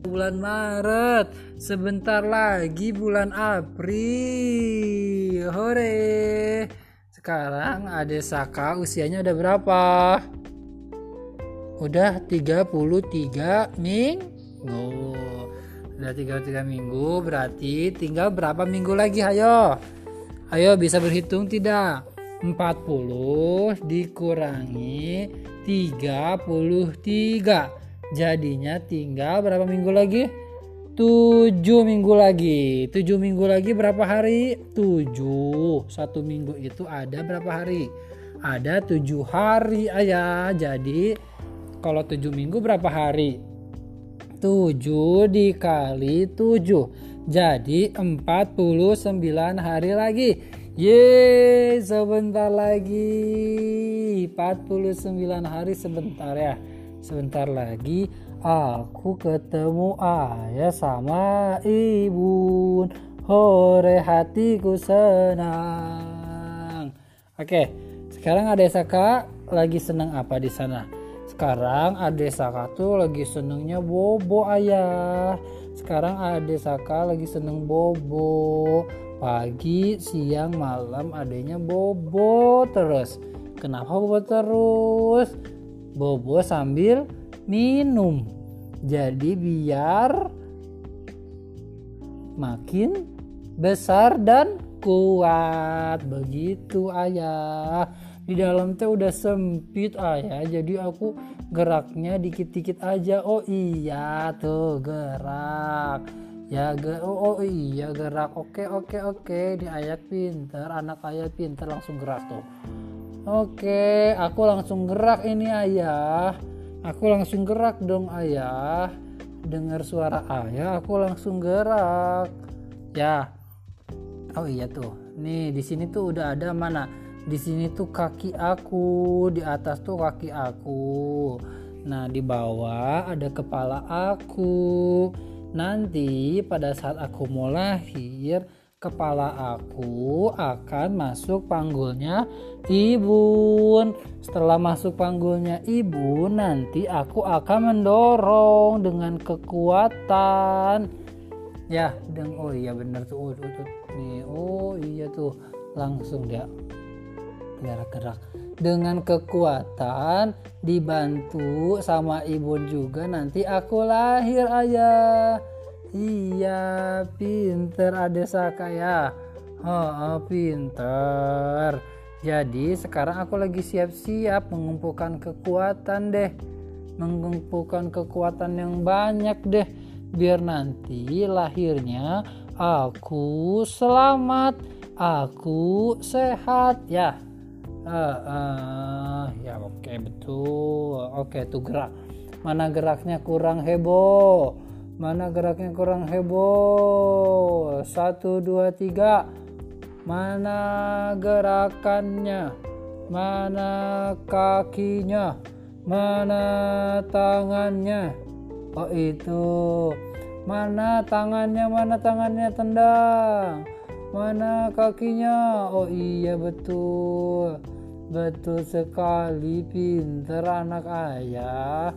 bulan Maret. Sebentar lagi bulan April. Hore. Sekarang Ade Saka usianya udah berapa? Udah 33 minggu. Udah 33 minggu berarti tinggal berapa minggu lagi ayo? Ayo bisa berhitung tidak? 40 dikurangi 33 jadinya tinggal berapa minggu lagi? 7 minggu lagi. 7 minggu lagi berapa hari? 7 satu minggu itu ada berapa hari? Ada 7 hari ayah. Jadi kalau 7 minggu berapa hari? 7 dikali 7 jadi 49 hari lagi. Ye, sebentar lagi. 49 hari sebentar ya. Sebentar lagi aku ketemu ayah sama ibu. Hore hatiku senang. Oke, sekarang ada Saka lagi senang apa di sana? Sekarang ada Saka tuh lagi senengnya bobo ayah. Sekarang ada Saka lagi seneng bobo pagi siang malam adanya bobo terus kenapa bobo terus bobo sambil minum. Jadi biar makin besar dan kuat. Begitu ayah. Di dalam teh udah sempit ayah. Jadi aku geraknya dikit-dikit aja. Oh iya tuh gerak. Ya ge oh, oh iya gerak. Oke oke oke. Di ayat pinter anak ayat pinter langsung gerak tuh oke aku langsung gerak ini ayah. Aku langsung gerak dong ayah. Dengar suara ayah aku langsung gerak. Ya. Oh iya tuh. Nih di sini tuh udah ada mana? Di sini tuh kaki aku di atas tuh kaki aku. Nah di bawah ada kepala aku. Nanti pada saat aku mau lahir, kepala aku akan masuk panggulnya ibu. Setelah masuk panggulnya ibu, nanti aku akan mendorong dengan kekuatan. Ya, deng oh iya bener tuh. Oh, tuh, tuh. Nih, oh iya tuh. Langsung dia gerak-gerak dengan kekuatan dibantu sama ibu juga nanti aku lahir ayah iya pinter ada saka ya. Oh, pinter. Jadi sekarang aku lagi siap-siap mengumpulkan kekuatan deh. Mengumpulkan kekuatan yang banyak deh biar nanti lahirnya aku selamat aku sehat ya. Uh, uh, ya oke okay, betul. Oke okay, tuh gerak. Mana geraknya kurang heboh mana geraknya kurang? Heboh. Satu dua tiga. Mana gerakannya? Mana kakinya? Mana tangannya? Oh itu. Mana tangannya? Mana tangannya tendang? Mana kakinya? Oh iya betul. Betul sekali pinter anak ayah.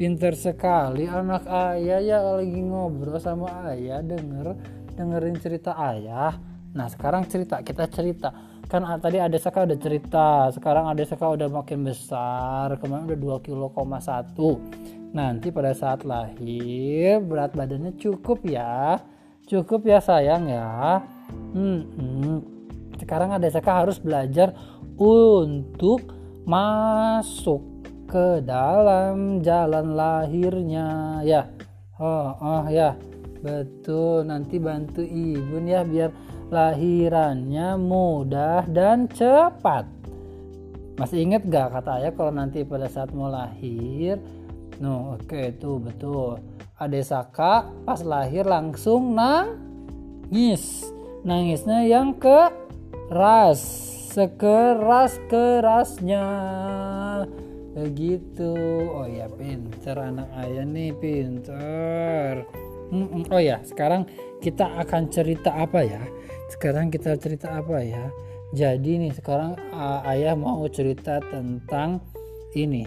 Pinter sekali anak ayah ya lagi ngobrol sama ayah denger dengerin cerita ayah. Nah sekarang cerita kita cerita kan tadi ada Saka udah cerita sekarang ada Saka udah makin besar kemarin udah 2 kilo satu nanti pada saat lahir berat badannya cukup ya cukup ya sayang ya hmm. sekarang ada Saka harus belajar untuk masuk ke dalam jalan lahirnya. Ya. Oh, oh ya. Betul. Nanti bantu ibu ya biar lahirannya mudah dan cepat. Masih inget gak kata ayah kalau nanti pada saat mau lahir? No oke okay, itu betul. Ade Saka pas lahir langsung nangis. Nangisnya yang keras sekeras kerasnya begitu oh ya pinter anak ayah nih pinter. Oh ya sekarang kita akan cerita apa ya? Sekarang kita cerita apa ya? Jadi nih sekarang uh, ayah mau cerita tentang ini.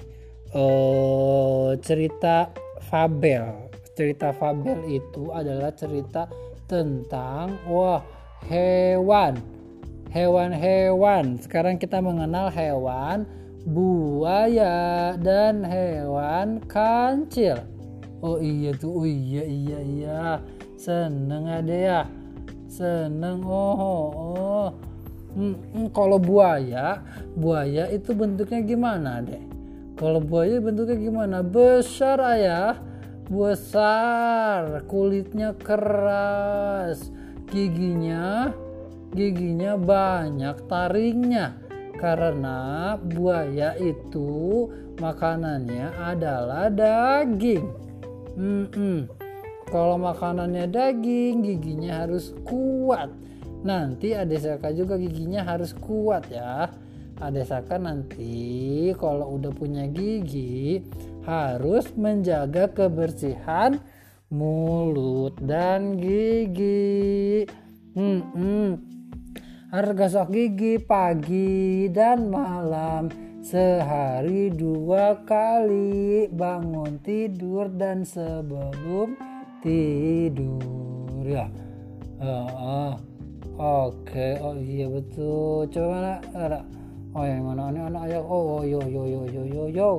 Uh, cerita fabel. Cerita fabel itu adalah cerita tentang wah hewan. Hewan-hewan. Sekarang kita mengenal hewan buaya dan hewan kancil. Oh iya tuh oh iya iya iya. Seneng ada ya? Seneng oh oh, oh. Hmm, kalau buaya buaya itu bentuknya gimana deh kalau buaya bentuknya gimana? Besar ayah. Besar. Kulitnya keras. Giginya giginya banyak taringnya karena buaya itu makanannya adalah daging hmm, hmm. kalau makanannya daging giginya harus kuat nanti Adesaka juga giginya harus kuat ya Adesaka nanti kalau udah punya gigi harus menjaga kebersihan mulut dan gigi hmm, hmm. Harus gosok gigi pagi dan malam. Sehari dua kali. Bangun tidur dan sebelum tidur. Ya. Uh, uh. Oke, oh iya betul. Coba mana ada? Oh yang mana? Ini anak ayah? Oh, oh yo yo yo yo yo yo.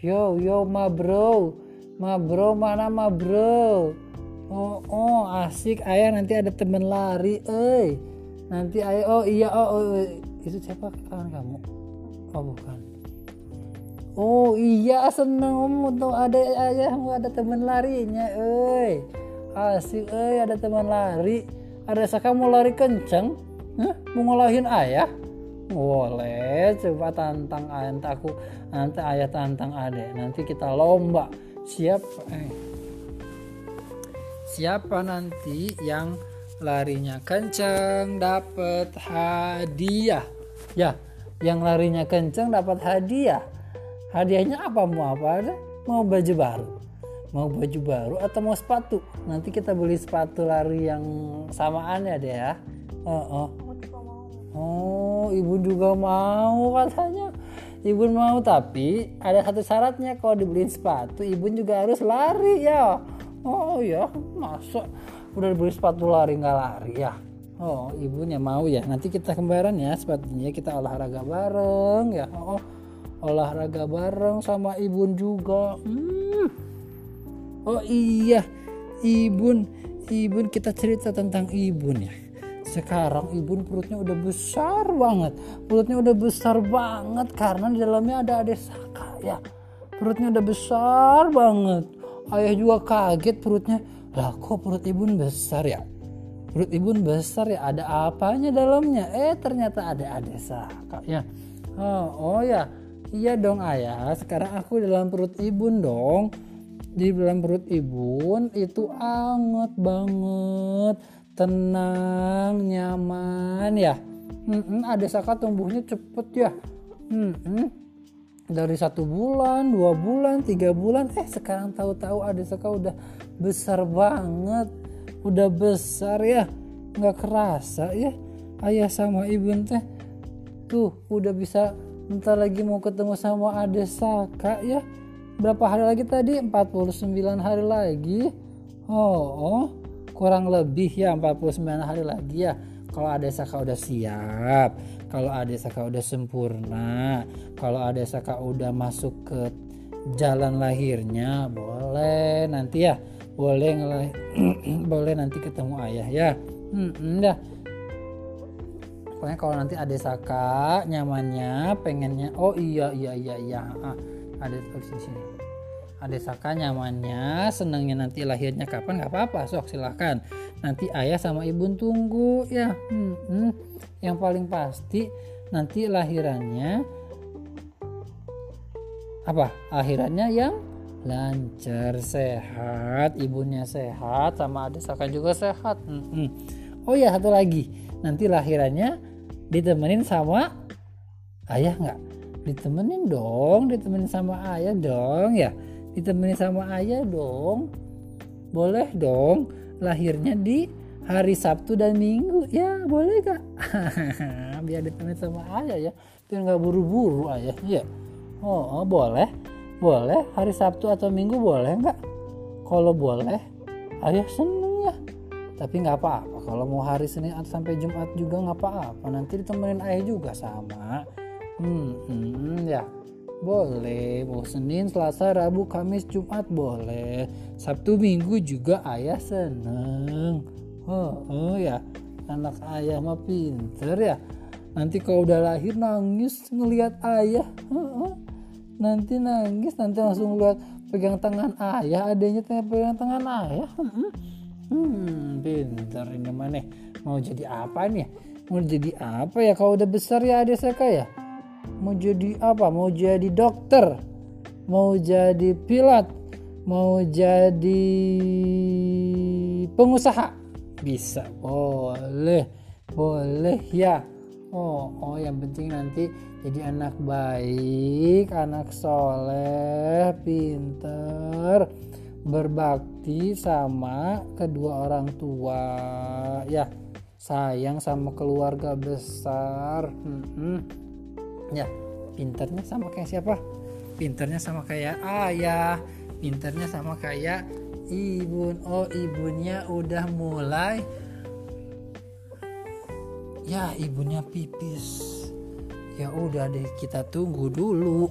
Yo yo ma bro, ma bro mana ma bro? Oh oh asik. Ayah nanti ada temen lari, eh nanti ayah oh iya oh, oh, oh. itu siapa kawan kamu? Oh bukan. Oh iya seneng om tuh ada ayah ada temen larinya, eh asik eh ada teman lari ada saka mau lari kenceng huh? mau ngolahin ayah boleh coba tantang nanti aku nanti ayah tantang adek nanti kita lomba siap eh. siapa nanti yang larinya kenceng dapat hadiah. Ya yang larinya kenceng dapat hadiah. Hadiahnya apa? Mau apa ada mau baju baru. Mau baju baru atau mau sepatu? Nanti kita beli sepatu lari yang samaan ya deh ya. Oh, oh. oh ibu juga mau katanya. Ibu mau tapi ada satu syaratnya. Kalau dibeliin sepatu ibu juga harus lari ya. Oh ya masa udah beli sepatu lari nggak lari ya? Oh ibunya mau ya? Nanti kita kembaran ya sepatunya. Kita olahraga bareng ya. Oh olahraga bareng sama ibu juga. Hmm. Oh iya. Ibun ibun kita cerita tentang ibun ya. Sekarang ibun perutnya udah besar banget. Perutnya udah besar banget karena di dalamnya ada adik saka ya. Perutnya udah besar banget. Ayah juga kaget perutnya lah kok perut ibun besar ya? Perut ibun besar ya ada apanya dalamnya? Eh ternyata ada adik saka ya oh, oh ya iya dong ayah. Sekarang aku dalam perut ibun dong. Di dalam perut ibu itu anget banget tenang nyaman ya. Hmm, ada saka tumbuhnya cepet ya. Hmm, dari satu bulan dua bulan tiga bulan eh sekarang tahu-tahu ada saka udah besar banget. Udah besar ya. Nggak kerasa ya. Ayah sama ibu teh. Tuh udah bisa ntar lagi mau ketemu sama ade saka ya. Berapa hari lagi tadi? 49 hari lagi. Oh, oh. Kurang lebih ya 49 hari lagi ya. Kalau ada saka udah siap. Kalau ada saka udah sempurna. Kalau ada saka udah masuk ke jalan lahirnya boleh nanti ya boleh boleh nanti ketemu ayah ya. Hmm, dah. Pokoknya kalau nanti ada saka nyamannya pengennya oh iya iya iya iya ah, ada di sini ada saka nyamannya senangnya nanti lahirnya kapan nggak apa-apa sok silahkan nanti ayah sama ibu tunggu ya. Hmm, hmm. yang paling pasti nanti lahirannya apa? Akhirannya yang lancar sehat ibunya sehat sama adik saka juga sehat. Hmm, oh ya satu lagi. Nanti lahirannya ditemenin sama ayah nggak? Ditemenin dong ditemenin sama ayah dong ya. Ditemani sama ayah dong. Boleh dong lahirnya di hari Sabtu dan Minggu. Ya boleh kak biar ditemani sama ayah ya. Biar nggak buru-buru ayah. Ya oh, oh boleh boleh? Hari Sabtu atau Minggu boleh nggak? Kalau boleh ayah seneng ya tapi nggak apa-apa. Kalau mau hari Senin sampai Jumat juga nggak apa-apa. Nanti ditemenin ayah juga sama. Hmm, hmm ya. Boleh. Mau Senin Selasa Rabu Kamis Jumat boleh. Sabtu Minggu juga ayah seneng. Oh, oh ya. Anak ayah mah pinter ya. Nanti kalau udah lahir nangis ngelihat ayah oh, oh. Nanti nangis nanti langsung lihat pegang tangan ayah adanya pegang tangan ayah hmm. Hmm, pintar ini mana? Mau jadi apa nih? Mau jadi apa ya? Kalau udah besar ya adik saya ya? Mau jadi apa? Mau jadi dokter? Mau jadi pilot? Mau jadi pengusaha? Bisa, boleh, boleh ya. Oh, oh yang penting nanti jadi anak baik, anak soleh, pinter berbakti sama kedua orang tua. Ya sayang sama keluarga besar. Hmm, ya pinternya sama kayak siapa? Pinternya sama kayak ayah pinternya sama kayak ibu oh ibunya udah mulai ya ibunya pipis. Ya udah deh kita tunggu dulu